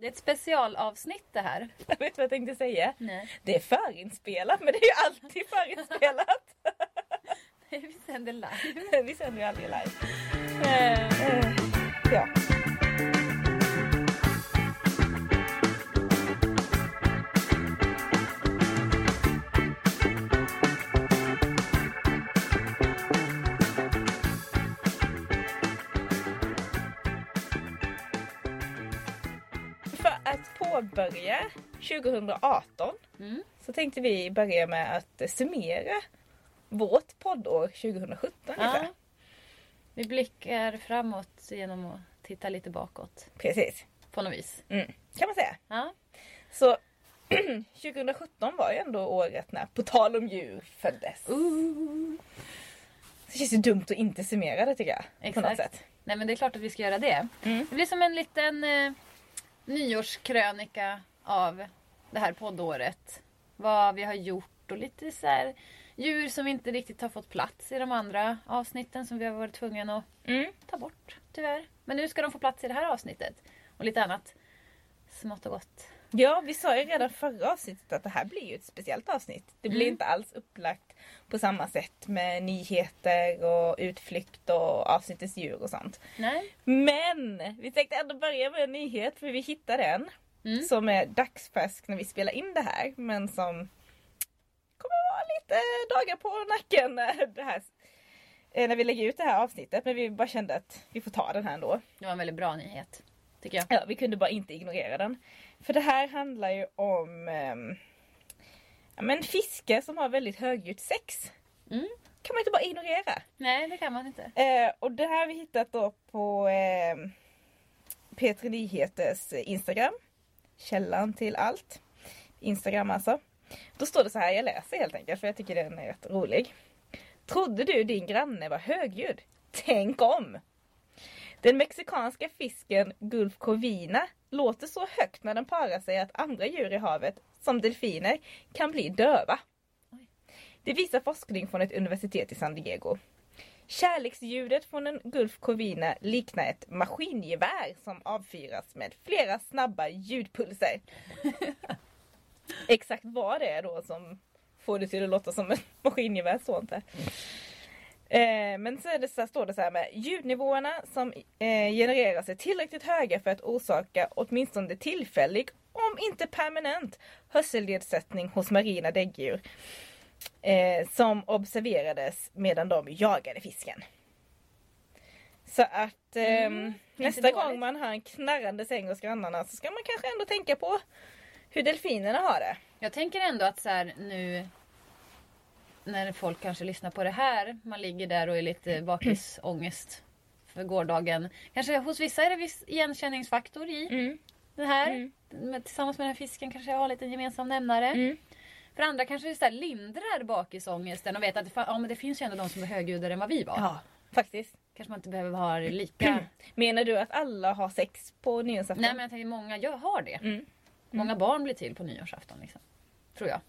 Det är ett specialavsnitt det här. Jag vet vad jag tänkte säga. Nej. Det är förinspelat men det är ju alltid förinspelat. Vi sänder live. Vi sänder ju aldrig live. Eh, ja. Att påbörja 2018 Mm. så tänkte vi börja med att summera vårt poddår 2017 Ja. Vi blickar framåt genom att titta lite bakåt. Precis. På något vis. Mm. Kan man säga. Ja. Så 2017 var ju ändå året när På tal om djur föddes. Uh. Det känns ju dumt att inte summera det tycker jag. Exakt. Nej men det är klart att vi ska göra det. Mm. Det blir som en liten eh, nyårskrönika av det här poddåret. Vad vi har gjort och lite så här djur som inte riktigt har fått plats i de andra avsnitten som vi har varit tvungna att Mm. ta bort tyvärr. Men nu ska de få plats i det här avsnittet. Och lite annat smått och gott. Ja, vi sa ju redan förra avsnittet att det här blir ju ett speciellt avsnitt. Det blir Mm. inte alls upplagt på samma sätt med nyheter och utflykt och avsnittets djur och sånt. Nej. Men vi tänkte ändå börja med en nyhet för vi hittade en Mm. som är dagsfärsk när vi spelar in det här men som kommer vara lite dagar på nacken när, här, eh, när vi lägger ut det här avsnittet. Men vi bara kände att vi får ta den här ändå. Det var en väldigt bra nyhet. Tycker jag. Ja, vi kunde bara inte ignorera den. För det här handlar ju om ehm, ja, men fiske som har väldigt högljutt sex. Mm. kan man inte bara ignorera. Nej det kan man inte. Eh, och det här har vi hittat då på eh, P3 Nyheters Instagram. Källan till allt. Instagram alltså. Då står det så här, jag läser helt enkelt för jag tycker den är rätt rolig. Trodde du din granne var högljudd? Tänk om! Den mexikanska fisken Gulf Corvina låter så högt när den parar sig att andra djur i havet, som delfiner, kan bli döva. Det visar forskning från ett universitet i San Diego. Kärleksljudet från en Gulf Corvina liknar ett maskingevär som avfyras med flera snabba ljudpulser. Exakt vad det är då som får det till att låta som ett maskingevär så inte. Eh, men så, är det så här, står det så här med ljudnivåerna som eh, genereras är tillräckligt höga för att orsaka åtminstone tillfällig, om inte permanent, hörselnedsättning hos marina däggdjur. Eh, som observerades medan de jagade fisken. Så att ehm, Mm, nästa gång man hör en knarrande säng hos grannarna så ska man kanske ändå tänka på hur delfinerna har det. Jag tänker ändå att så här nu när folk kanske lyssnar på det här. Man ligger där och är lite bakisångest för gårdagen. Kanske hos vissa är det viss igenkänningsfaktor i det här. Mm. Tillsammans med den här fisken kanske jag har lite gemensam nämnare. Mm. För andra kanske det så lindrar bakisångesten och vet att det, ja, men det finns ju ändå de som är högljuddare än vad vi var. Ja, faktiskt. Kanske man inte behöver ha lika. Menar du att alla har sex på nyårsafton? Nej men jag tänker många jag har det. Mm. Många barn blir till på nyårsafton. Liksom. Tror jag.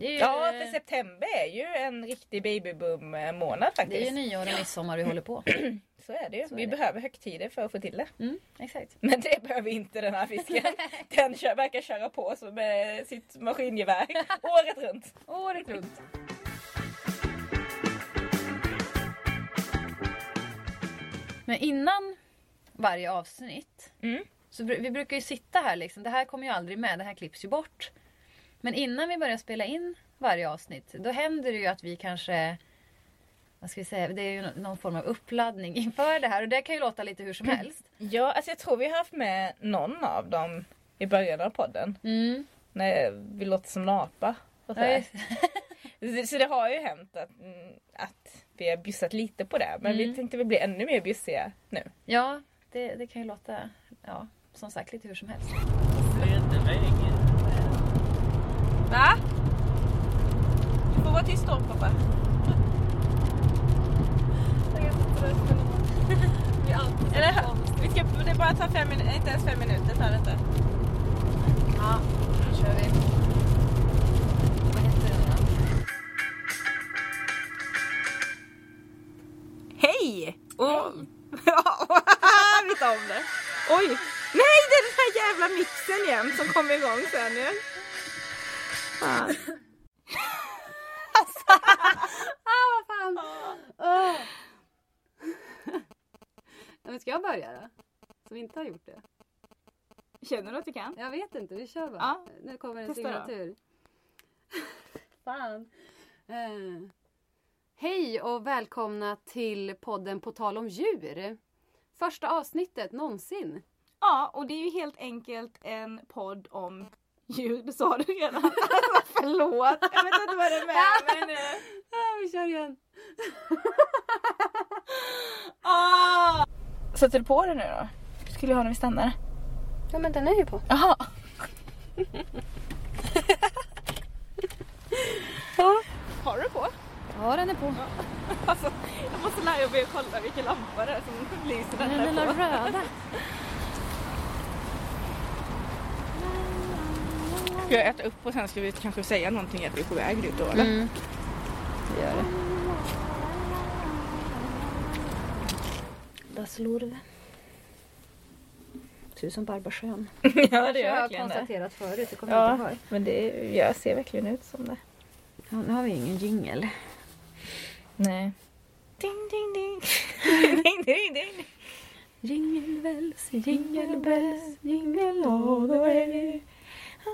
Ju, Ja, för september är ju en riktig babyboom månad det är faktiskt. ju nyår och midsommar vi håller på. Så är det ju. Är Vi det. behöver högtider för att få till det. Mm, exakt. Men det behöver inte den här fisken. Den kör, verkar köra på så med sitt maskingevär året runt. Året runt. Men innan varje avsnitt. Mm. Så vi brukar ju sitta här liksom. Det här kommer ju aldrig med. Det här klipps ju bort. Men innan vi börjar spela in varje avsnitt. Då händer det ju att vi kanske vad ska vi säga? Det är ju nå- någon form av uppladdning inför det här. Och det kan ju låta lite hur som helst. Ja, alltså jag tror vi har haft med någon av dem i början av podden. Mm. När vi låter som en apa. Ja, så det har ju hänt att, mm, att vi har bjussat lite på det. Men vi Mm. tänkte vi bli ännu mer bjussiga nu. ja det, det kan ju låta, ja, som sagt lite hur som helst. Va? Du får vara tyst då pappa. Eller, vi ska, det bara tar fem minuter, inte ens fem minuter tar det inte. Ja, då kör vi. Vad heter den? Hej! Och, vi tar om det. Oj! Nej, det är den här jävla mixen! jämt som kommer igång sen ju. Fan. Ah, vad fan! Ja, men ska jag börja då? Som inte har gjort det? Känner du att du kan? Jag vet inte, vi kör bara. Ja. Nu kommer en Testa signatur. Fan. Eh. Hej och välkomna till podden På tal om djur. Första avsnittet någonsin. Ja, och det är ju helt enkelt en podd om det sa du redan. Alltså, förlåt, jag vet inte vad det är med mig nu. Ah, vi kör igen. Ah! Sätter du på det nu då? Skulle jag ha när vi stannar? Ja men den är ju på. Jaha. ja. Har du på? Ja den är på. Alltså, jag måste lära mig att kolla vilken lampa det är som lyser Den den lilla röda. Ska jag äta upp och sen ska vi kanske säga någonting att vi är på väg dit då eller? Mm. Det gör det. Dasslorv. Ser ut som Barbarsjön. ja det Det är har jag verkligen det. konstaterat förut, det kommer jag inte Ja, ihåg. men det jag ser verkligen ut som det. Ja, nu har vi ingen jingel. Nej. Ding ding ding. ding ding ding. Jingle bells, jingle bells, jingle all the way.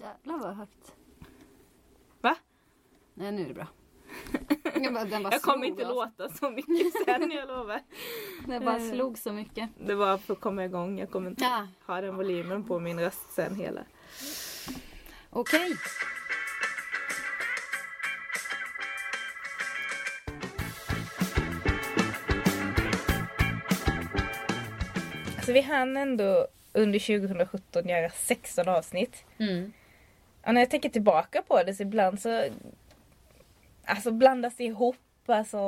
Jävlar vad högt. Va? Nej nu är det bra. Jag, bara, den bara Jag kommer inte alltså. låta så mycket sen, jag lovar. Den bara slog så mycket. Det var för att komma igång. Jag kommer inte Ja. ha den volymen på min röst sen hela. Okej. Alltså vi hann ändå under 2017 göra 16 avsnitt. Mm. Och när jag tänker tillbaka på det så ibland så Alltså blandas det ihop. Alltså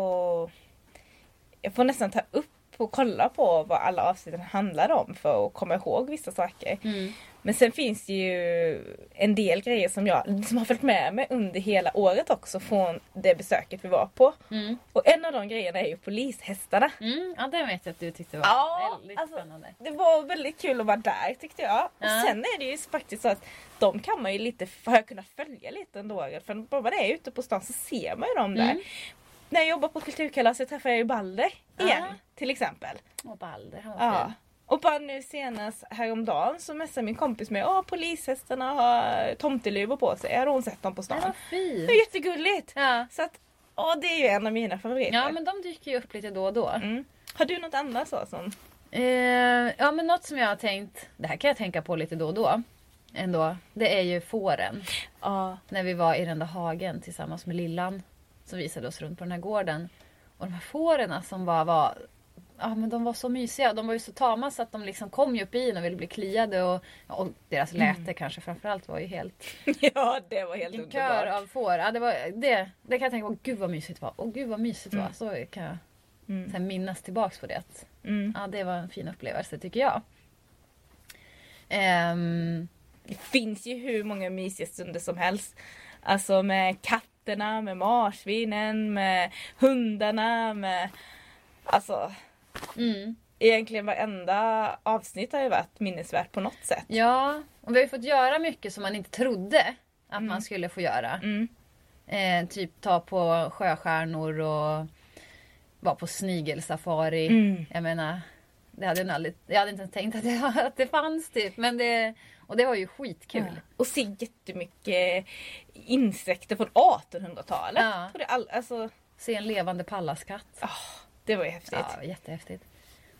Jag får nästan ta upp och kolla på vad alla avsnitten handlar om för att komma ihåg vissa saker. Mm. Men sen finns det ju en del grejer som jag som har följt med mig under hela året också från det besöket vi var på. Mm. Och en av de grejerna är ju polishästarna. Mm. Ja det vet jag att du tyckte var Ja, väldigt alltså- spännande. Det var väldigt kul att vara där tyckte jag. Ja. Och sen är det ju faktiskt så att de kan man ju lite, har jag kunnat följa lite året. För bara man är ute på stan så ser man ju dem där. Mm. När jag jobbar på Kulturkalaset träffar jag ju Balder igen Ja. till exempel. Och Balder, han var Ja. fin. Och bara nu senast häromdagen så messade min kompis mig Åh polishästarna har tomteluvor på sig. Har hon sett dem på Det stan? Det fint. är jättegulligt! Ja. Så att, åh, det är ju en av mina favoriter. ja men de dyker ju upp lite då och då. mm. Har du något annat så som? Eh, ja men något som jag har tänkt, det här kan jag tänka på lite då och då. Ändå, det är ju fåren. Ja. När vi var i den där hagen tillsammans med Lillan. Som visade oss runt på den här gården. Och de här fåren som bara var Ja men de var så mysiga de var ju så tama så att de liksom kom ju upp i en och ville bli kliade och, och deras läte kanske framförallt var ju helt ja det var helt en kör underbart. av får. Ja, det, var, det, det kan jag tänka på, gud vad mysigt det var. Och gud vad mysigt det var. Så kan jag Mm. sen minnas tillbaks på det. Mm. ja det var en fin upplevelse tycker jag. Ehm, Det finns ju hur många mysiga stunder som helst. Alltså med katterna, med marsvinen, med hundarna, med... Alltså mm. egentligen varenda avsnitt har ju varit minnesvärt på något sätt. Ja, och vi har ju fått göra mycket som man inte trodde att man skulle få göra. Mm. Eh, typ ta på sjöstjärnor och vara på snigelsafari. Mm. Jag menar, det hade jag, aldrig, jag hade inte ens tänkt att det, att det fanns typ. Men det, och det var ju skitkul. Och se jättemycket insekter från 1800-talet. Ja. Det all, alltså, Se en levande pallaskatt. det var ju häftigt. Ja, jättehäftigt.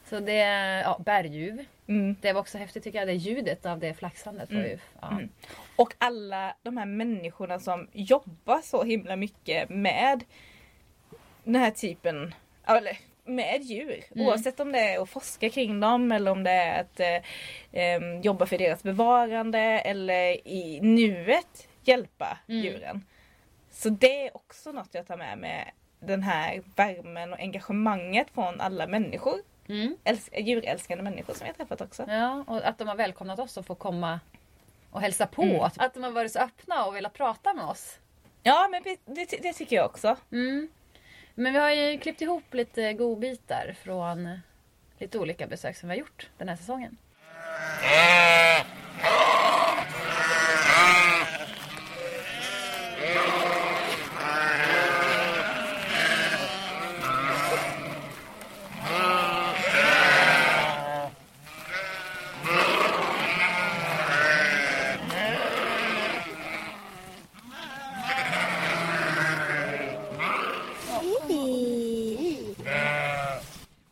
Så det, ja, berguv. Mm. Det var också häftigt tycker jag. Det ljudet av det flaxandet ju, ja. Mm. Och alla de här människorna som jobbar så himla mycket med den här typen, eller med djur. Mm. Oavsett om det är att forska kring dem eller om det är att eh, jobba för deras bevarande eller i nuet hjälpa Mm. djuren. Så det är också något jag tar med mig. Den här värmen och engagemanget från alla människor. Mm. Älsk- djurälskande människor som jag träffat också. Ja, och att de har välkomnat oss att få komma och hälsa på. Mm. Att de har varit så öppna och velat prata med oss. Ja men det, det, det tycker jag också. Mm. Men vi har ju klippt ihop lite godbitar från lite olika besök som vi har gjort den här säsongen. Eh,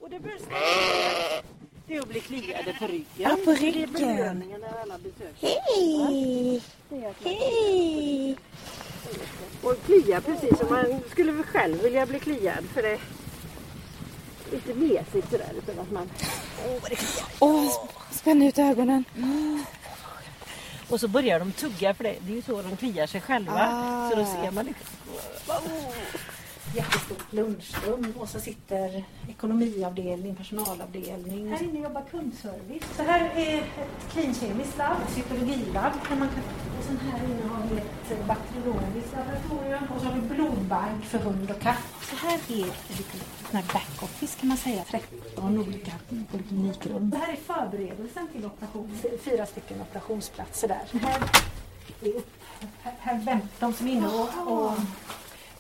Och det bästa det är att bli kliade på ryggen. Ja, på Det är ryggen. belöningen när alla besökare. Hej! Hej! Och klia precis som man skulle väl själv vilja bli kliad för det är lite mesigt sådär. Utan att man... Åh, spänn ut ögonen. Och så börjar de tugga för det, det är ju så de kliar sig själva. Ah. Så då ser man liksom. Jättestort lunchrum och så sitter ekonomiavdelning, personalavdelning. Här inne jobbar kundservice. Så här är ett klinkemiskt labb, cytologilabb. Där man kan, och sen här inne har vi ett bakteriologiskt laboratorium och så har vi blodbank för hund och katt. Så här är ett litet sån här backoffice kan man säga. 13 olika poliklinikrum. Det här är förberedelsen till operation. Fyra stycken operationsplatser där. Här är här, här väntar de som är inne och, och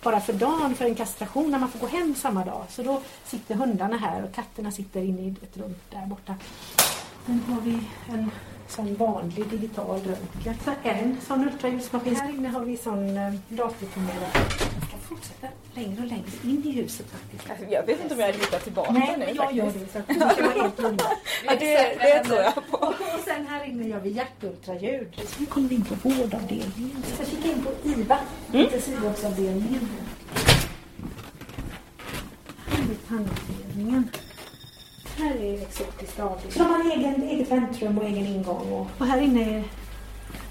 bara för dagen för en kastration när man får gå hem samma dag. Så då sitter hundarna här och katterna sitter inne i ett rum där borta. Sen har vi en sån vanlig digital röntgen. Så en sån ultraljudsmaskin. Här inne har vi sån eh, datorkamera. Jag ska fortsätta längre och längre in i huset faktiskt. Alltså, Jag vet inte om jag hade hittat tillbaka Nej, nu men jag gör det så att du vara helt. Ja, det, det tror jag på. Och, sen här inne gör vi hjärtultraljud. Sen kommer vi in på vårdavdelningen. Jag kika in på IVA, intensivvårdsavdelningen. Här är tandavdelningen. Här är exotiska avdelningen. Så de har egen, eget väntrum och egen ingång. Och, och här inne är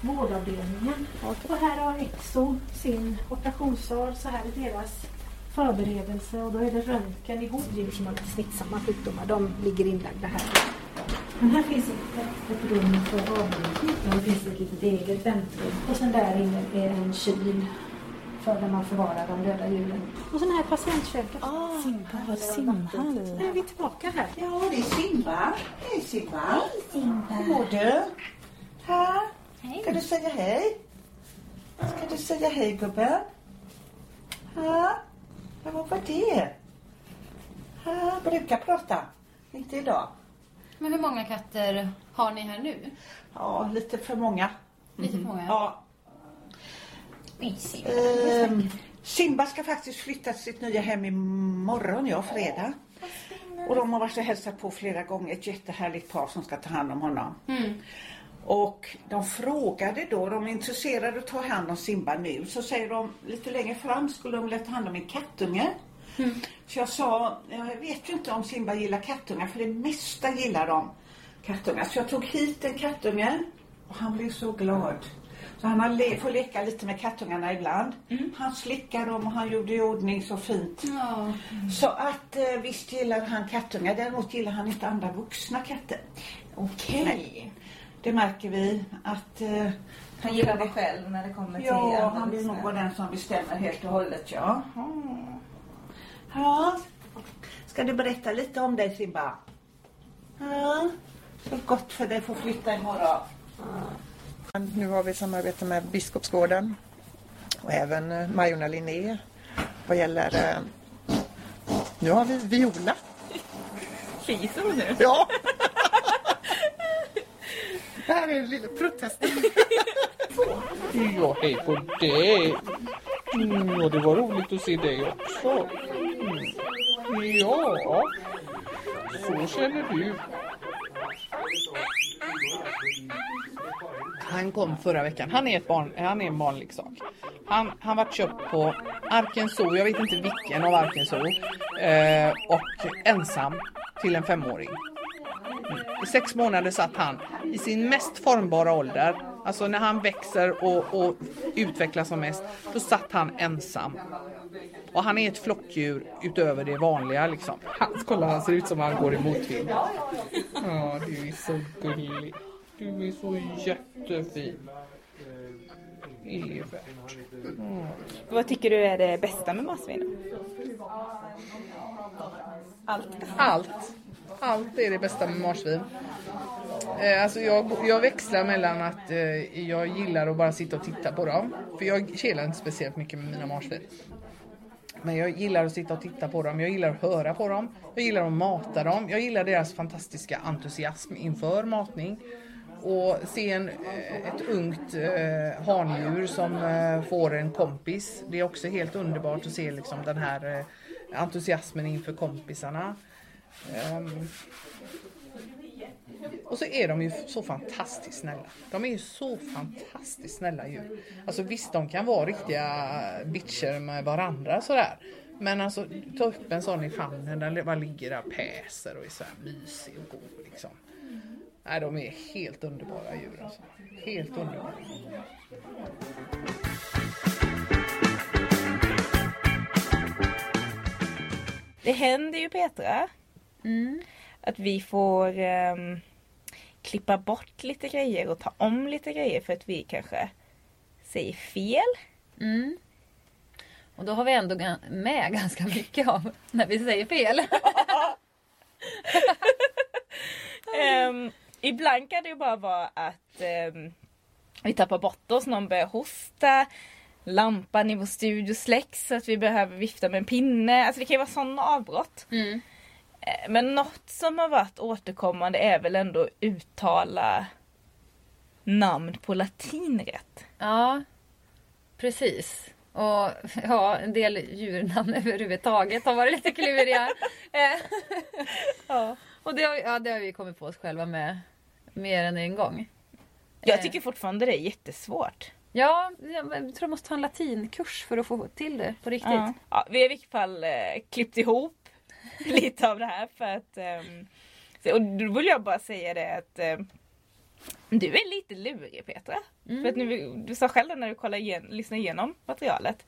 vårdavdelningen. Och här har Exo sin operationssal. Så här är deras förberedelse och då är det röntgen i hovdjur som har smittsamma sjukdomar. De ligger inlagda här. Men här finns ett, ett rum för avdelning. Det finns ett litet eget väntrum. Och sen där inne är en kyl för där man förvarar de döda djuren. Och sen här är patientköket. Ah, Simhall. simhall. Nu är vi tillbaka här. Ja, det är Simba. Hej Simba. Hej Simba. Hur mår du? Ha? Ska du säga hej? Ska du säga hej gubben? Ja, vad var det? Ha? Brukar prata. Inte idag. Men hur många katter har ni här nu? Ja, lite för många. Lite för många? Ja. Ehm, Simba ska faktiskt flytta till sitt nya hem imorgon, ja, fredag. Och de har varit och hälsat på flera gånger. Ett jättehärligt par som ska ta hand om honom. Och de frågade då, de är intresserade att ta hand om Simba nu. Så säger de lite längre fram skulle de vilja ta hand om en kattunge. Så jag sa, jag vet ju inte om Simba gillar kattungar för det mesta gillar de kattungar. Så jag tog hit en kattunge och han blev så glad. Så han har le- får leka lite med kattungarna ibland. Han slickade dem och han gjorde i ordning så fint. Ja. Så att eh, visst gillar han kattungar. Däremot gillar han inte andra vuxna katter. Okej. Det märker vi att eh, Han gillar det själv när det kommer till Ja, andra han vill nog vara den som bestämmer helt och hållet, ja. Mm. Ja. Ska du berätta lite om dig, Simba? Ja. Så gott för dig att få flytta imorgon. Nu har vi samarbete med Biskopsgården och även eh, Majorna Linné vad gäller... eh, Nu har vi Viola. Fiser hon nu? Ja! Det här är en liten protest. Ja, hej på dig. Mm, ja, det var roligt att se dig också. Mm. Ja, så känner du. Han kom förra veckan. Han är, ett barn, han är en vanlig sak. Han, han var köpt på Arken Zoo, jag vet inte vilken av Arken Zoo. Eh, och ensam till en femåring. Mm. I sex månader satt han i sin mest formbara ålder. Alltså när han växer och, och utvecklas som mest. Då satt han ensam. Och han är ett flockdjur utöver det vanliga liksom. Han, kolla han ser ut som han går i motvind. Ja, du är så gullig. Du är så jättefin. Evert. Vad tycker du är det bästa med marsvinen? Allt. Allt. Allt är det bästa med marsvin. Eh, alltså jag, jag växlar mellan att eh, jag gillar att bara sitta och titta på dem. För jag kelar inte speciellt mycket med mina marsvin. Men jag gillar att sitta och titta på dem, jag gillar att höra på dem, jag gillar att mata dem, jag gillar deras fantastiska entusiasm inför matning. Och se en, eh, ett ungt eh, handjur som eh, får en kompis. Det är också helt underbart att se liksom den här eh, entusiasmen inför kompisarna. Um, och så är de ju så fantastiskt snälla. De är ju så fantastiskt snälla djur. Alltså visst, de kan vara riktiga bitcher med varandra sådär. Men alltså ta upp en sån i famnen, den bara ligger där och päser och är så här mysig och god liksom. Nej, de är helt underbara djur alltså. Helt underbara. Det händer ju Petra. Att vi får ehm, klippa bort lite grejer och ta om lite grejer för att vi kanske säger fel. Mm. Och då har vi ändå med ganska mycket av när vi säger fel. Ehm, ibland kan det ju bara vara att ehm, vi tappar bort oss, någon börjar hosta, lampan i vår studio släcks så att vi behöver vifta med en pinne. Alltså det kan ju vara sådana avbrott. Mm. Eh, Men något som har varit återkommande är väl ändå uttala namn på latin rätt. Ja, precis. Och ja, en del djurnamn överhuvudtaget har varit lite kluriga. Eh, Ja. och det har, ja, det har vi kommit på oss själva med mer än en gång. Jag tycker fortfarande det är jättesvårt. Ja, jag tror jag måste ta en latinkurs för att få till det på riktigt. Ja. Ja, vi har i vilket fall eh, klippt ihop lite av det här för att så- och då vill jag bara säga det att ehm, du är lite lurig Petra. För att nu, du sa själv när du kollade igen, lyssnade igenom materialet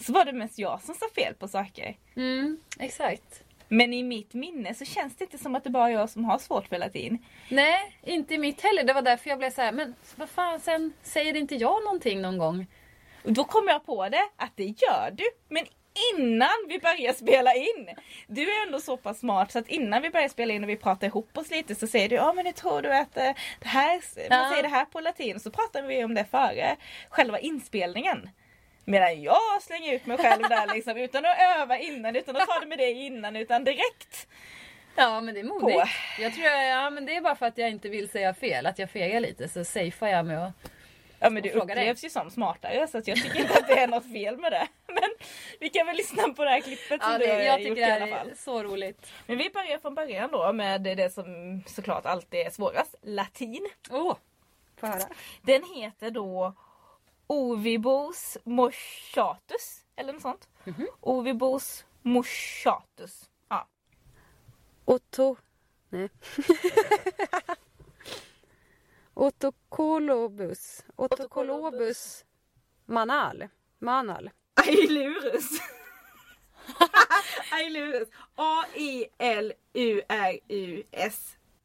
så var det mest jag som sa fel på saker. Mm, exakt. Men i mitt minne så känns det inte som att det bara är jag som har svårt för latin. Nej, inte i mitt heller. Det var därför jag blev så här, men vad fan, sen säger inte jag någonting någon gång? Och då kom jag på det att det gör du. Men innan vi börjar spela in. Du är ändå så pass smart så att innan vi börjar spela in och vi pratar ihop oss lite så säger du ja men hur tror du att eh, det här, man Ja. säger det här på latin. Så pratar vi om det före själva inspelningen. Medan jag slänger ut mig själv där liksom utan att öva innan, utan att ta det med det innan, utan direkt. Ja, men det är modigt. På. Jag tror, ja, men det är bara för att jag inte vill säga fel, att jag fegar lite, så safear jag med att... Ja men du fråga dig. upplevs ju som smartare så att jag tycker inte att det är något fel med det. Men vi kan väl lyssna på det här klippet som Ja, du det, har jag gjort tycker i det alla fall. är så roligt. Men vi börjar från början då med det som såklart alltid är svårast. Latin. Åh, oh, höra. Den heter då Ovibos moschatus. Eller något sånt. Ovibos moschatus. Ja. Otto... Nej. Otokolobus. Otokolobus manal. Manal. Ailurus. Ailurus. A-I-L-U-R-U-S.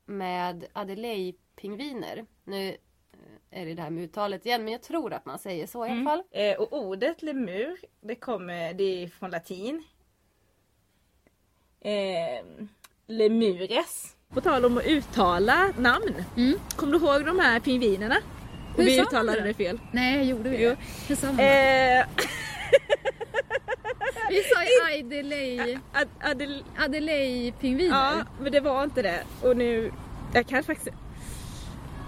Med Adelaide-pingviner. Nu är det det här med uttalet igen men jag tror att man säger så i alla fall. Eh, och ordet lemur, det kommer, det är från latin. Eh, lemures. På tal om att uttala namn. Kommer du ihåg de här pingvinerna? Hur vi uttalade det? det fel. Nej, gjorde vi Jo. det? Hur sa man? Eh, Vi sa ju Adelaide, Ad, Adel, Adelaide-pingviner. ja, men det var inte det. Och nu, jag kan faktiskt...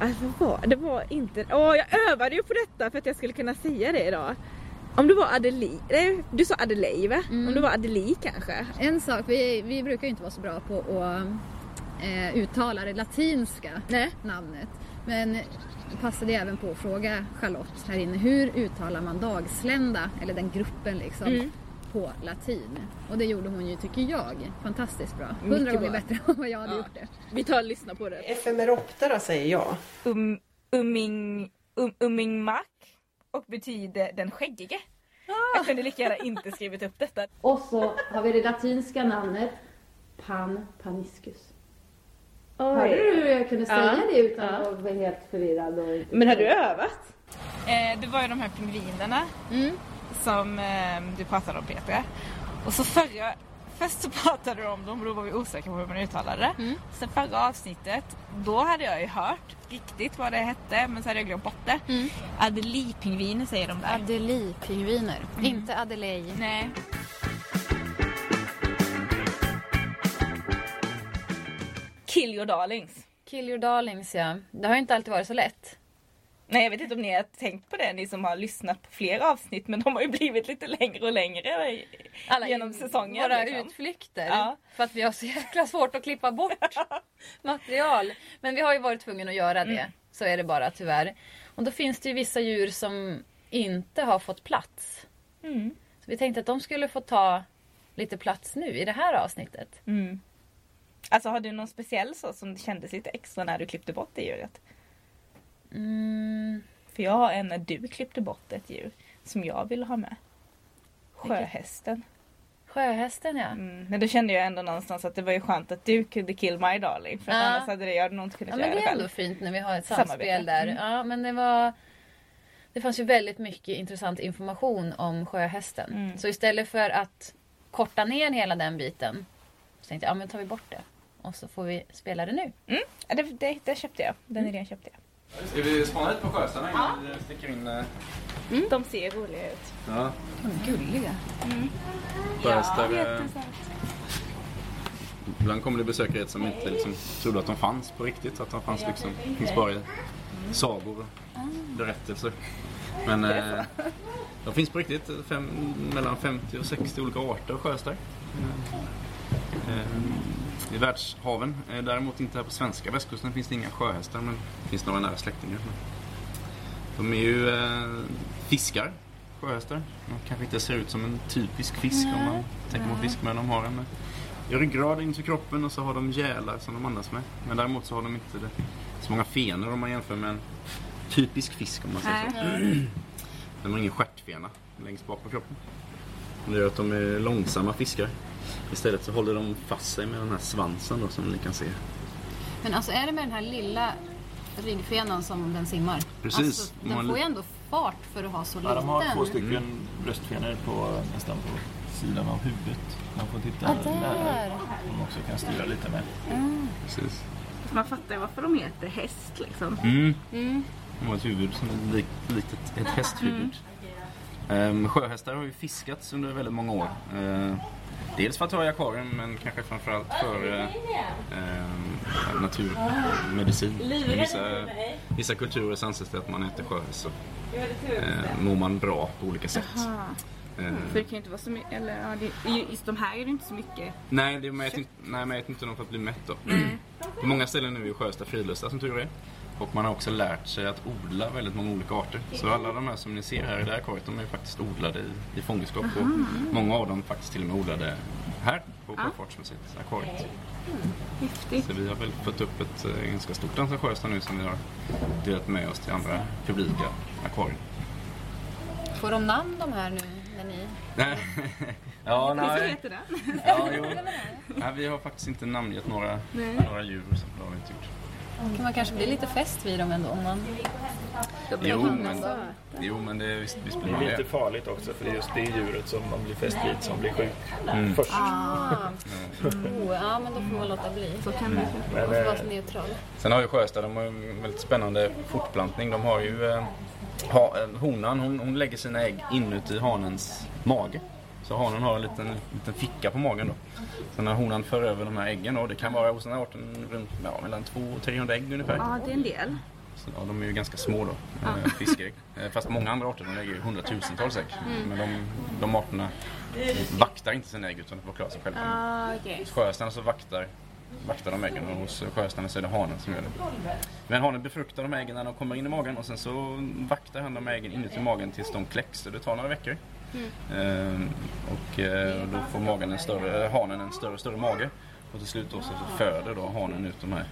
Alltså, vad det? var inte... Åh, jag övade ju på detta för att jag skulle kunna säga det idag. Om det var Adeli... Nej, du sa Adelaide va? Om det var Adeli kanske? En sak, vi, vi brukar ju inte vara så bra på att eh, uttala det latinska Nej. namnet. Men passade även på att fråga Charlotte här inne, hur uttalar man dagslända, eller den gruppen liksom, Mm. På latin? Och det gjorde hon ju, tycker jag, fantastiskt bra. Hundra gånger bättre än vad jag hade gjort det. Vi tar och lyssnar på det. Efemeroptera säger jag. um, umming, um, ummingmak och betyder den skäggige. Jag kunde lika gärna inte skrivit upp detta. Och så har vi det latinska namnet Pan paniscus. Hörde du hur jag kunde säga Ja. det utan Ja. att vara helt förvirrad? Och... Men har du övat? Eh, det var ju de här pingvinerna Mm. Som eh, du pratade om Petra. Och så förra först så pratade du om dem och då var vi osäkra på hur man uttalade det. Mm. Sen förra avsnittet, då hade jag ju hört riktigt vad det hette men så hade jag glömt bort det. Mm. Adelie-pingviner säger de där. Adelie-pingviner. Inte Adelaide. Nej. Kill your darlings. Kill your darlings ja. Det har ju inte alltid varit så lätt. Nej jag vet inte om ni har tänkt på det ni som har lyssnat på fler avsnitt men de har ju blivit lite längre och längre i- genom säsongen. Våra liksom. utflykter. Ja. För att vi har så jäkla svårt att klippa bort material. Men vi har ju varit tvungna att göra det. Mm. Så är det bara tyvärr. Och då finns det ju vissa djur som inte har fått plats. Mm. Så vi tänkte att de skulle få ta lite plats nu i det här avsnittet. Mm. Alltså har du någon speciell så som kändes lite extra när du klippte bort det djuret? Mm, För jag har en när du klippte bort ett djur som jag ville ha med. Sjöhästen. sjöhästen ja. Mm. Men då kände jag ändå någonstans att det var ju skönt att du kunde kill my darling. För Ja. annars hade det jag nog inte kunnat Ja men göra det det är ändå själv. fint när vi har ett samspel där. Mm. Ja men det var Det fanns ju väldigt mycket intressant information om sjöhästen. Mm. Så istället för att korta ner hela den biten Så tänkte jag, ja men tar vi bort det. Och så får vi spela det nu. Ja, det, det, det köpte jag. Den idén köpte jag. Ska vi spana lite på sjösarna innan vi sticker in? eh, De ser roliga ut. Ja, Gulliga. sjöhästar. eh, Ibland kommer det besökare hit som inte liksom trodde att de fanns på riktigt. Att de fanns liksom, finns bara i sagor och berättelser. Men eh, de finns på riktigt. Fem, mellan 50 och 60 olika arter av sjöhästar. Eh, I världshaven. Eh, Däremot inte här på svenska västkusten finns det inga sjöhästar men det finns några nära släktingar. De är ju eh, fiskar, sjöhästar. De kanske inte ser ut som en typisk fisk om man tänker på fisk men de har en ryggrad in till kroppen och så har de gälar som de andas med. Men däremot så har de inte så många fenor om man jämför med en typisk fisk om man säger så. De har ingen stjärtfena längst bak på kroppen. Det gör att de är långsamma fiskar. Istället så håller de fast sig med den här svansen då, som ni kan se. Men alltså är det med den här lilla ryggfenan som den simmar? Precis. Alltså, den får ju ändå fart för att ha så Ja, liten. de har två stycken bröstfenor på, nästan på sidan av huvudet. Man får titta Ah, där. De också kan styra lite med. Precis. Man fattar ju varför de heter häst liksom. Mm. Mm. De har ett huvud som är lik, likt ett, ett hästhuvud. Ehm, sjöhästar har ju fiskats under väldigt många år. Ehm, dels för att ha i akvarium men kanske framförallt för eh, ehm, naturmedicin. I vissa, vissa kulturer så anses det att man äter sjöhäst så eh, mår man bra på olika sätt. Ehm, För det kan ju inte vara så mycket, eller ja, det, just de här är det inte så mycket. Nej, det, man, äter inte, nej, man äter inte dem för att bli mätt då. På många ställen nu är sjöhästar fridlysta som tur är. Och man har också lärt sig att odla väldigt många olika arter. Så alla de här som ni ser här i det här akvariet, de är faktiskt odlade i, i fångenskap. Och många av dem faktiskt till och med odlade här på Sjöfartsmuseet, akvariet. Häftigt. Så vi har väl fått upp ett eh, ganska stort antal sjöhästar nu som vi har delat med oss till andra publika akvarier. Får de namn de här nu när ni... ja, nej. heter det? Ja, jo. Nej, vi har faktiskt inte namngett några, några djur. Så det har vi inte gjort. Kan man kanske bli lite fäst vid dem ändå om man... Jo, men, jo, men det, visst, visst Det blir är man lite det. farligt också för det är just det djuret som man blir fäst vid som blir sjuk först. Ah. Oh, ja, men då får man låta bli. Så kan man Men, får vara eh, så neutral. Sen har ju sjöhästar, de har en väldigt spännande fortplantning. De har ju eh, ha, eh, honan, hon, hon lägger sina ägg inuti hanens mage. Så hanen har en liten, liten ficka på magen då. Så när honan för över de här äggen då, det kan vara hos den här arten runt ja, mellan 200 och 300 ägg ungefär. Ja, det är en del. Så, ja, de är ju ganska små då, eh, fiskägg. Eh, Fast många andra arter de lägger ju hundratusentals ägg. Men de, de arterna vaktar inte sina ägg utan de får klara sig själva. Ah. Hos sjöhästarna så vaktar, vaktar de äggen och hos sjöhästarna så är det hanen som gör det. Men hanen befruktar de äggen när de kommer in i magen och sen så vaktar han de äggen inuti magen tills de kläcks. Så det tar några veckor. Ehm, och eh, då får magen en större, hanen en större och större mage. Och till slut då så föder då hanen ut de här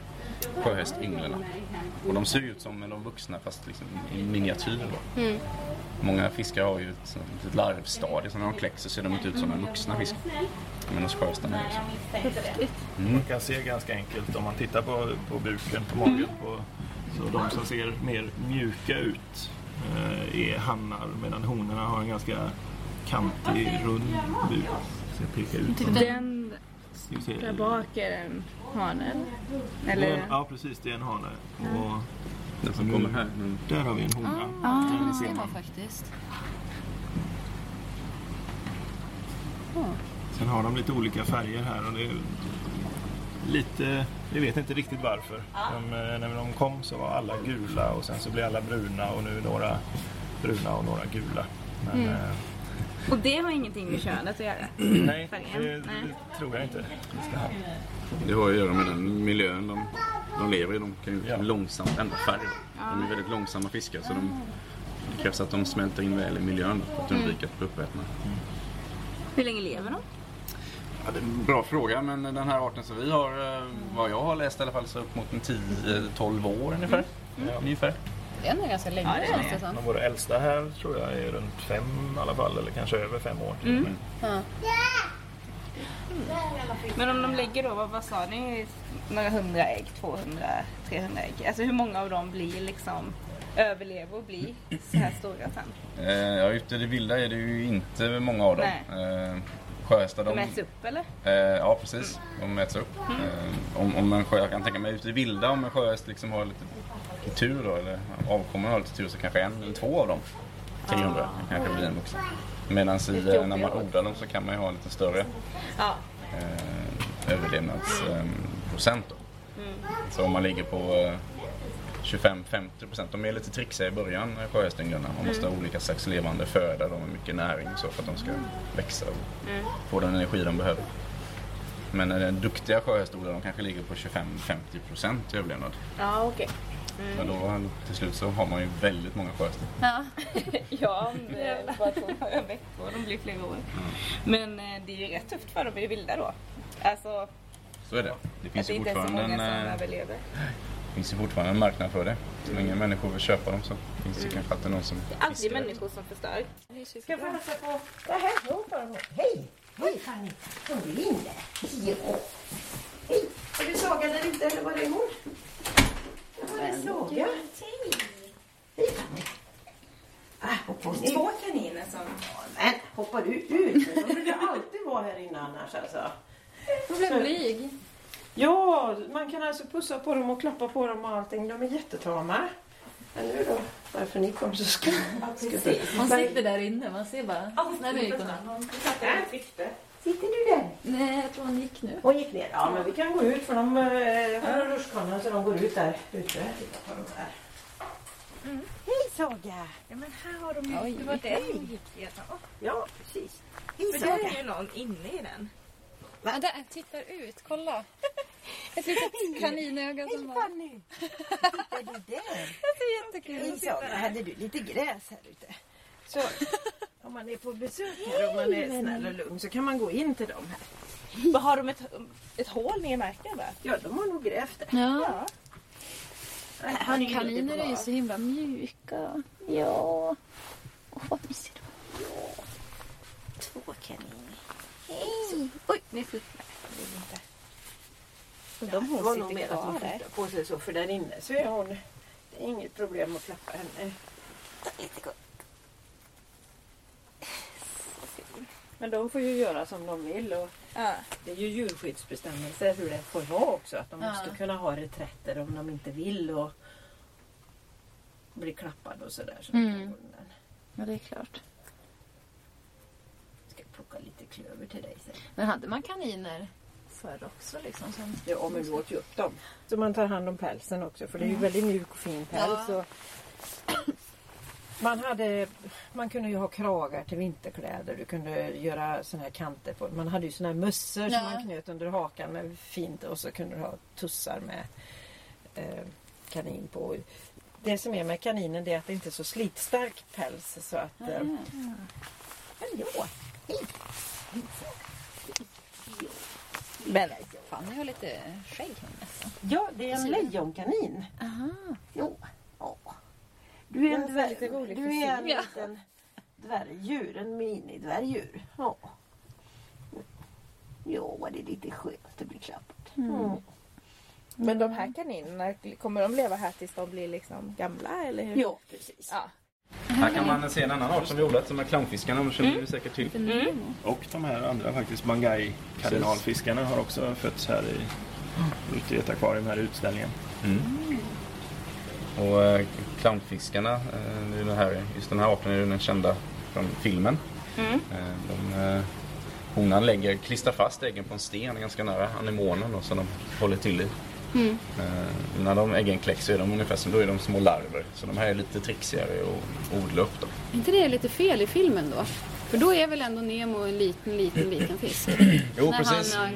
sjöhästynglen. Och de ser ut som de vuxna fast liksom i miniatyr då. Många fiskar har ju ett, litet larvstadie så när de kläcks så ser de inte ut som en vuxna fisk. Men hos sjöhästarna är det så. Man kan se ganska enkelt om man tittar på, på buken, på magen. På, så de som ser mer mjuka ut eh, är hannar medan honorna har en ganska kantig, rund buk. Ser peka ut som Den. Där bak är en hane. Eller? en, ja precis, det är en hane. Och Den som kommer här. Mm. där har vi en hona. Ah, Den det ser man. faktiskt. Sen har de lite olika färger här och det är lite, vi vet inte riktigt varför. De, eh, när de kom så var alla gula och sen så blev alla bruna och nu är några bruna och några gula. Men Mm. Eh, Och det har ingenting med könet att göra? nej, det, det tror jag inte vi ska ha. Det har att göra med den miljön de, de lever i. De kan ju Ja. långsamt ändra färg. De är väldigt långsamma fiskar så de, det krävs att de smälter in väl i miljön för att undvika att bli uppätna. Hur länge lever de? Ja, det är en bra fråga men den här arten som vi har, eh, vad jag har läst i alla fall, så upp mot en 10-12 år ungefär. Ja, ungefär. Det är ändå ganska länge Ja, det är känns det. det som. Våra äldsta här tror jag är runt fem i alla fall eller kanske över fem år. Mm. Ja. Men om de lägger då, vad, vad sa ni, några hundra ägg, 200, 300 ägg. Alltså hur många av dem blir liksom överlever och blir så här stora sen? Eh, ja, ute i det vilda är det ju inte många av dem. Eh, sjöhästar De de... äts upp eller? Eh, ja precis, de äts upp. Eh, om, om en sjö, jag kan tänka mig ute i vilda om en sjöhäst liksom har lite tur då, eller avkommen har lite tur så kanske en eller två av dem, 300, kanske blir en vuxen. Medan i, eh, när man odlar dem så kan man ju ha lite större Ja. eh, överlevnadsprocent. då. Så om man ligger på eh, 25-50 procent, de är lite trixiga i början, eh, sjöhästynglarna. Man måste ha olika slags levande föda då, med mycket näring så för att de ska växa och få den energi de behöver. Men eh, duktiga sjöhästodlare de kanske ligger på 25-50 procent i överlevnad. Ja okej. Men då till slut så har man ju väldigt många sjöhästar. Ja, ja om det bara två några veckor, de blir flera år. Men eh, det är ju rätt tufft för dem i det vilda då. Alltså Så är det. Det finns det ju inte är så fortfarande många en, som eh, överlever. finns ju fortfarande en marknad för det. Så länge människor vill köpa dem så finns det kanske alltid någon som Alltid fiskar. människor som förstör. Ska jag få hälsa på? Ja, här. Jo, bara hon. Hej! Hej Fanny! Hon är inne. Hej! Är det Saga där ute eller var är hon? Ja, är Saga. Hej! Fanny! Ah, hoppa ner. Två kaniner som... Men hoppar du ut? De brukar alltid vara här inne annars alltså. Jag blev blyg. Ja, man kan alltså pussa på dem och klappa på dem och allting. De är jättetama. Men nu då? Varför ni kom så ska Hon sitter där inne, man ser bara. Nej, nu gick hon. Där sitter. Sitter du där? Nej, jag tror hon gick nu. Hon gick ner. Ja, men vi kan gå ut för de eh, har rutschkanor så de går ut där ute. Titta på de där. Hej Saga! Ja men här har de ju... Oj. Det var det som gick redan. Ja, precis. Hej För där är Saga! ju någon inne i den. Ja, där tittar ut, kolla. Ett litet kaninöga som Hej bara... Fanny! Sitter du där? Det är jättekul. Hej Saga! Hade du lite gräs här ute? Så om man är på besök här och man är snäll och lugn så kan man gå in till dem här. Vad har de ett, ett hål ner i marken va? Ja, de har nog grävt det. Ja, Har ni kaniner är ju så himla mjuka. Ja. Åh, vad mysigt. Två kaniner. Hej! Oj, ni fick... De det var nog mer att hon där. flyttar på sig så för där inne så är hon. Det är inget problem att klappa henne. Lite gott. Men de får ju göra som de vill och Ja. det är ju djurskyddsbestämmelser hur det får vara också. Att de Ja. måste kunna ha reträtter om de inte vill och bli klappade och sådär. Så Mm. Ja, det är klart. Ska plocka lite klöver till dig sen. Men hade man kaniner förr också liksom? Som... Ja, men vi åt ju upp dem. Så man tar hand om pälsen också för det är ju väldigt mjuk och fin päls. Ja. Och man, hade, man kunde ju ha kragar till vinterkläder. Du kunde göra såna här kanter på. Man hade ju såna här mössor Ja. som man knöt under hakan med fint och så kunde du ha tussar med eh, kanin på. Det som är med kaninen det är att det inte är så slitstark päls så att... Eh, Hallå! Hej! Men Fanny har lite skägg här nästan. Ja, det är en lejonkanin. Aha. Jo. Ja. Du är en, dvärg, du är en liten dvärgdjur, en minidvärgdjur. Ja. Jo, det är lite skönt att bli klappat. Mm. Men de här kaninerna, kommer de leva här tills de blir liksom gamla eller hur? Ja, precis. Ja. Här kan man se en annan art som vi odlat som är clownfiskarna. De känner Mm. ni säkert till. Och de här andra faktiskt, Bangai kardinalfiskarna har också fötts här i, ute i ett akvarium här i utställningen. Mm. Och eh, clownfiskarna, eh, den här, just den här arten är ju den kända från filmen. Mm. Eh, de, eh, honan lägger, klistrar fast äggen på en sten ganska nära anemonen då, som de håller till i. Mm. Eh, när de äggen kläcks så är de ungefär som då är de små larver. Så de här är lite trixigare att odla upp. Då. Är inte det lite fel i filmen då? För då är väl ändå Nemo en liten, liten, liten fisk? Jo, När precis. han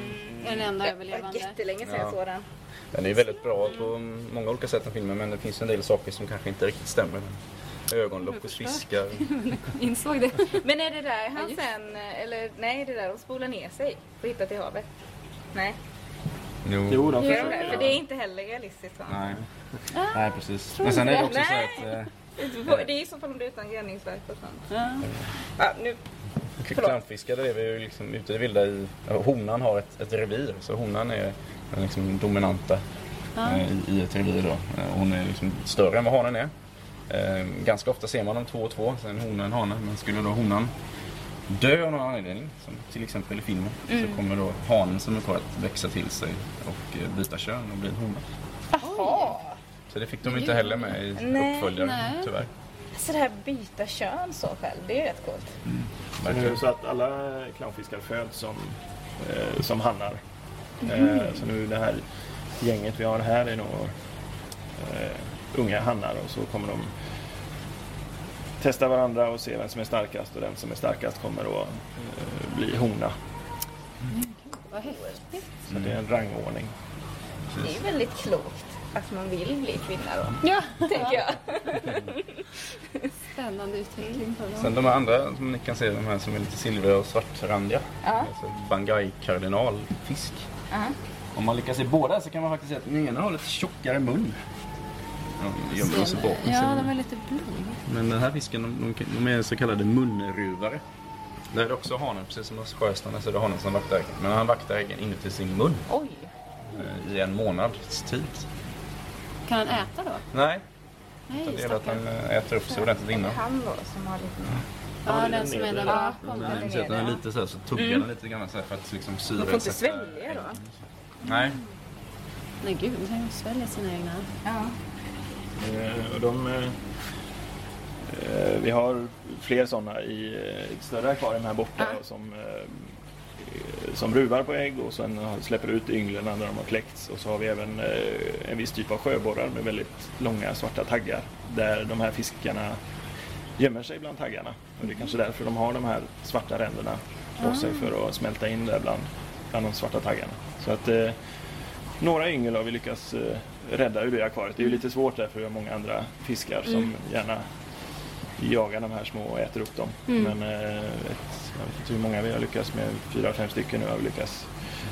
är den enda Det var överlevande. jättelänge sedan Ja. jag såg den. Den är väldigt bra på många olika sätt den filmen men det finns en del saker som kanske inte riktigt stämmer. Ögonlock hos fiskar. Insåg det. Men är det där han just- sen, eller nej det är där de spolar ner sig och hittar till havet? Nej, Jo. Jo, de försöker. det? För det är inte heller realistiskt va? Nej. Ah, Nej, precis. Men sen är det också så Nej. att eh, Det är ju så fall om det är utan grävningsverk och sånt. Ja. Ja, nu. clownfiskare är vi ju liksom ute i vilda i... ja, Honan har ett, ett revir så honan är liksom dominanta eh, i, i ett revir då. Eh, Hon är liksom större än vad hanen är. Eh, ganska ofta ser man dem två och två, sen hona och en hane. Men skulle då honan dö av någon anledning, som till exempel i filmen, så kommer då hanen som är kvar att växa till sig och byta kön och bli en hona. Jaha! Så det fick de inte heller med i Nej, uppföljaren nej. tyvärr. Så det här byta kön så själv, det är ju rätt coolt. Så är det så att alla clownfiskar föds som, eh, som hannar. Eh, så nu det här gänget vi har här är nog eh, unga hannar och så kommer de testa varandra och se vem som är starkast och den som är starkast kommer då eh, bli hona. Vad häftigt. Så det är en rangordning. Det är väldigt klokt att man vill bli kvinna då, Ja, tänker jag. spännande utveckling för dem. Sen de här andra som ni kan se, de här som är lite silvriga och svartrandiga. Ja. Alltså Bangai kardinalfisk. Ja. Om man lyckas se båda så kan man faktiskt se att den ena har lite tjockare mun. De gömmer sig bakom Ja, de är lite blå. Men den här fisken, de, de, de är så kallade munruvare. Där är det också hanen, precis som hos sjöstarna så är det hanen som vaktar äggen. Men han vaktar äggen inuti sin mun Oj! eh, i en månads tid. Kan han äta då? Nej, Nej, utan det gäller att han eh, äter upp sig ordentligt Är det innan. han då som har lite mer? Ja, den som är där bakom. Den, ser att den är lite så, här, så tuggar den lite grann så här för att liksom syre Man får inte svälja då? Nej, Nej gud, de kan ju svälja sina egna. Ja. Eh, och de, eh, eh, vi har fler sådana i eh, ett större akvarium här borta som, eh, som ruvar på ägg och sen släpper ut ynglen när de har kläckts. Och så har vi även eh, en viss typ av sjöborrar med väldigt långa svarta taggar där de här fiskarna gömmer sig bland taggarna. Och det är kanske därför de har de här svarta ränderna på sig för att smälta in där bland, bland de svarta taggarna. Så att eh, några yngel har vi lyckats eh, rädda ur det akvariet. Det är ju lite svårt därför vi har många andra fiskar som gärna jagar de här små och äter upp dem. Men eh, ett, jag vet inte hur många vi har lyckats med, fyra, fem stycken nu har vi lyckats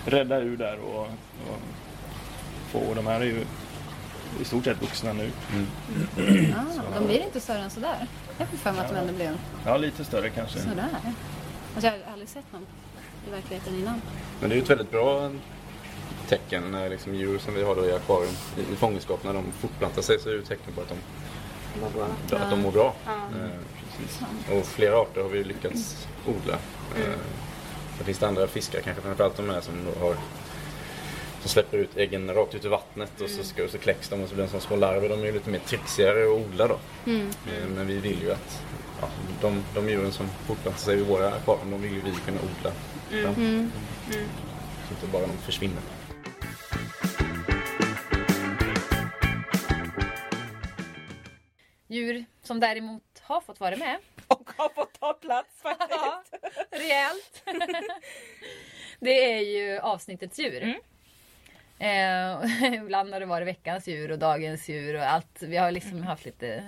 rädda ur där och, och få. De här är ju i stort sett vuxna nu. Ah, de blir inte större än sådär. Jag får för mig att de ändå blev Ja, lite större kanske. sådär. Alltså, jag har aldrig sett någon i verkligheten innan. men det är ju ett väldigt bra tecken när liksom djur som vi har då i akvarium i, i fångenskap när de fortplantar sig så är det ett tecken på att de, att de mår bra. Eh, precis. Och flera arter har vi lyckats odla. Eh, det finns det andra fiskar, kanske framförallt de här som har som släpper ut äggen rakt ut i vattnet och så, ska, och så kläcks de och så blir de som små larver. De är ju lite mer trixigare att odla då. Eh, Men vi vill ju att ja, de, de djuren som fortplantar sig i våra akvarium, de vill ju vi kunna odla. fram. Så inte bara de försvinner. Djur som däremot har fått vara med. Och har fått ta plats faktiskt. Ja, rejält. det är ju avsnittets djur. Eh, ibland har det varit veckans djur och dagens djur och allt. Vi har liksom haft lite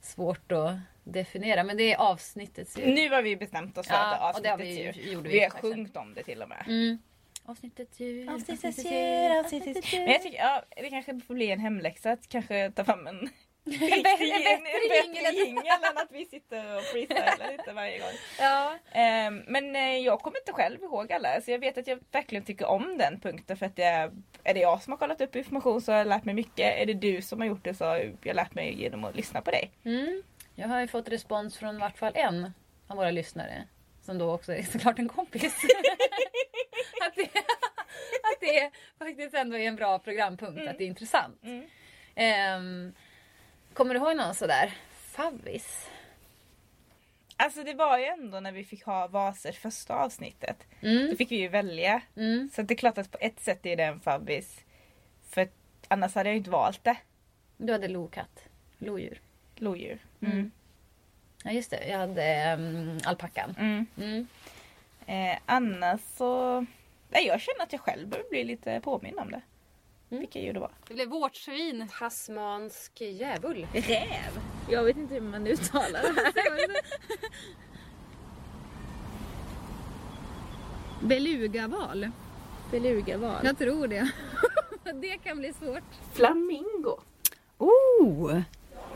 svårt att definiera. Men det är avsnittets djur. Nu har vi bestämt oss för Ja, att och det vi avsnittets ju- djur. gjorde Vi vi har sjungit om det till och med. Mm. Avsnittets djur. Avsnittets djur, avsnittets djur. Men jag tycker ja, det kanske får bli en hemläxa att kanske ta fram en En bättre jingel än- att vi sitter och freestylar lite varje gång. Ja. Ehm, men eh, jag kommer inte själv ihåg alla så jag vet att jag verkligen tycker om den punkten för att det är, det jag som har kollat upp information så har jag lärt mig mycket. Är det du som har gjort det så har jag lärt mig genom att lyssna på dig. Mm. Jag har ju fått respons från i vart fall en av våra lyssnare. Som då också är såklart en kompis. att, det, att det faktiskt ändå är en bra programpunkt. Att det är intressant. Ehm, kommer du ihåg någon sådär favvis? Alltså det var ju ändå när vi fick ha varsitt första avsnittet. Då fick vi ju välja. Mm. Så det är klart att på ett sätt är det en fabbis. För annars hade jag ju inte valt det. Du hade lokatt. Lodjur. Lodjur. Mm. Ja just det, jag hade um, alpackan. Mm. Mm. Eh, annars så... Nej, jag känner att jag själv behöver bli lite påmind om det. Vilka djur det var. Det blev vårtsvin. Tasmansk djävul. Räv? Jag vet inte hur man uttalar det här. Belugaval. Belugaval. Jag tror det. det kan bli svårt. Flamingo. Oh!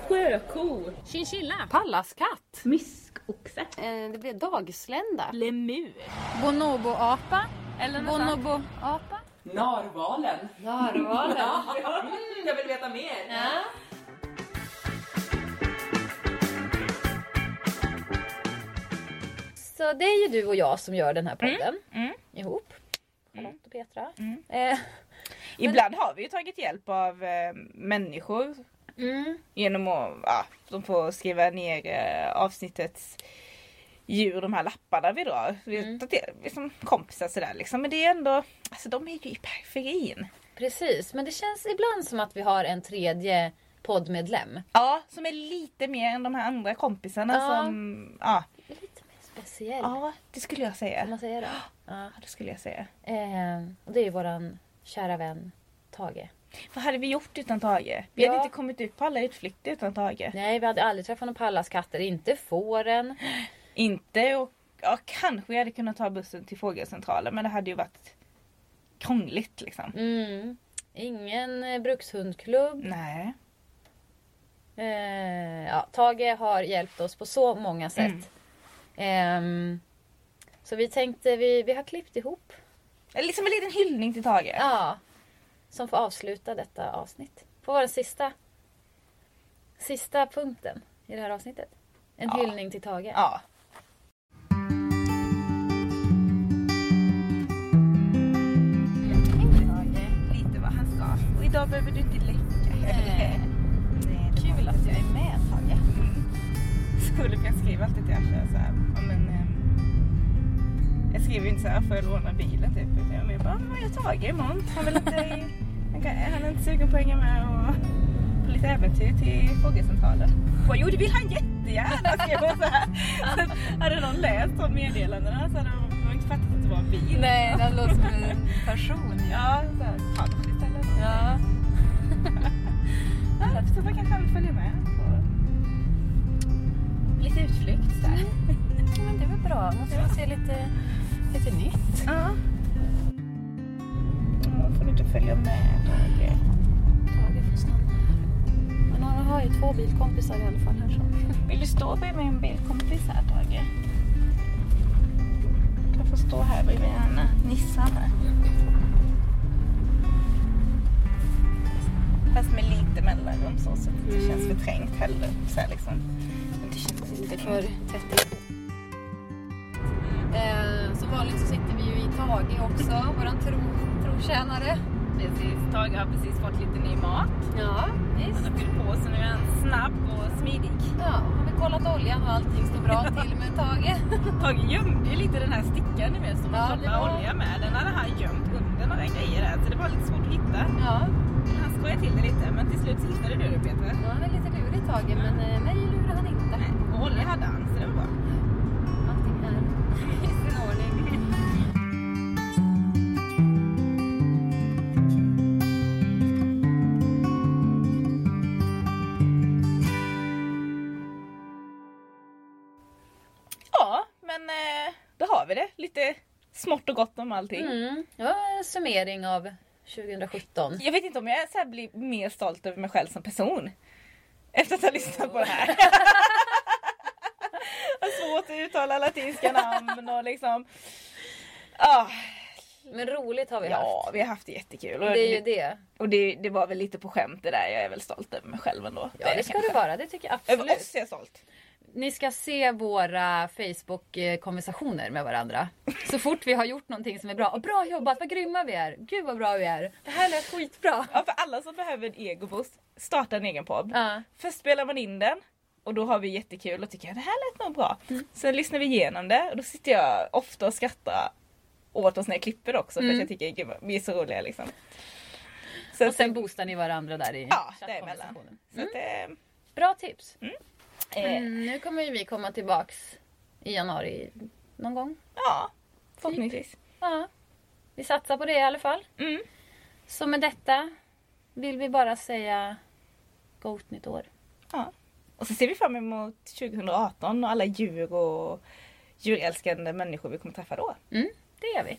Sjöko. Chinchilla. Pallaskatt. Smiskoxe. Eh, det blev dagslända. Lemur. Bonobo-apa. Eller. Bonobo-apa. Narvalen. Narvalen. Mm, jag vill veta mer. Ja. Så det är ju du och jag som gör den här podden. Mm. Ihop. Charlotte och Petra. Mm. Eh, Ibland har vi ju tagit hjälp av eh, människor mm. genom att ja, de får skriva ner eh, avsnittets djur, de här lapparna vi drar. Vi Mm. tar till, liksom kompisar sådär liksom. Men det är ändå, alltså de är ju i periferin. Precis, men det känns ibland som att vi har en tredje poddmedlem. Ja, som är lite mer än de här andra kompisarna Ja. som, ja. Lite mer speciell. Ja, det skulle jag säga. man säga det? Ja. Det skulle jag säga. Eh, och det är ju våran kära vän Tage. Vad hade vi gjort utan Tage? Vi Ja. hade inte kommit ut på alla utflykter utan Tage. Nej, vi hade aldrig träffat någon Pallas katter. Inte fåren. Inte och ja, kanske jag hade kunnat ta bussen till fågelcentralen men det hade ju varit krångligt liksom. Mm. Ingen eh, brukshundklubb. Nej. Eh, ja, Tage har hjälpt oss på så många sätt. Mm. Ehm, så vi tänkte, vi, vi har klippt ihop. Liksom en liten hyllning till Tage. Ja. Som får avsluta detta avsnitt. Får vara den sista, sista punkten i det här avsnittet. En Ja. hyllning till Tage. Ja. Idag behöver du inte läcka heller. Nej, det Kul att jag är med Tage. skulle jag skriver alltid till Asha så här, ja, men, eh, Jag skriver ju inte så här, får jag låna bilen typ. Utan jag bara, "Ja, jag tar Tage imorgon. Han, vill inte, han, kan, han är inte sugen på att hänga med och på lite äventyr till fågelcentralen. Jag bara, jo det vill han jättegärna skrev hon så här. Så att hade någon läst de meddelandena så hade de inte fattat att det var en bil. Nej, det låter som en person. Ja, så här, kanske istället. Ja. Ja, så man kanske han följer med på lite utflykt där. Men det är väl bra. Måste man se lite, lite nytt. Ja. Ja, får inte följa med Tage. Tage får stanna här. Men han har ju två bilkompisar i alla fall här så. Vill du stå bredvid min bilkompis här Tage? Du kan få stå här bredvid Anna, Nissan här. Fast med lite mellanrum så, så att det inte känns förträngt heller. Så här liksom. Det känns Inte för tätt. Eh, som vanligt så sitter vi ju i Tage också, våran tro, trotjänare. Precis, Tage har precis fått lite ny mat. Ja, Han visst. har fyllt på så nu är han snabb och smidig. Ja, har vi kollat oljan och allting står bra till med Tage. Tage gömde ju lite den här stickan vet som Ja, man stoppar var- olja med. Den hade han gömt under några grejer där så det var lite svårt att hitta. Ja, Han skojade till det lite men till slut så hittade du det Peter. ja han är lite lurig Tage men eh, mig lurar han inte. Nej, och olja hade han så det var bra. Allting är i sin ordning. Ja men eh, då har vi det. Lite smått och gott om allting. Mm. Ja, summering av 2017. Jag vet inte om jag så blir mer stolt över mig själv som person. Efter att ha lyssnat på det här. svårt att uttala latinska namn och liksom... Ah, Men roligt har vi Ja, haft. vi har haft det jättekul. Och Det är ju det. Och det, det var väl lite på skämt det där. Jag är väl stolt över mig själv ändå. Ja, det ska du vara. Det tycker jag Över absolut. oss är jag stolt. Ni ska se våra Facebook-konversationer med varandra. Så fort vi har gjort någonting som är bra. Och bra jobbat, vad grymma vi är. Gud vad bra vi är. Det här lät skitbra. Ja, för alla som behöver en egoboost, starta en egen podd. Ja. Först spelar man in den och då har vi jättekul och tycker att det här lät nog bra. Mm. Sen lyssnar vi igenom det och då sitter jag ofta och skrattar åt oss när jag klipper också för att jag tycker gud, vi är så roliga liksom. Så Mm. Och sen boostar ni varandra där i Ja. Så att, eh, Bra tips. Eh, Mm, nu kommer ju vi komma tillbaks i januari någon gång. ja, förhoppningsvis. Ja, vi satsar på det i alla fall. Mm. Så med detta vill vi bara säga gott nytt år. Ja. Och så ser vi fram emot 2018 och alla djur och djurälskande människor vi kommer träffa då. Mm, det gör vi.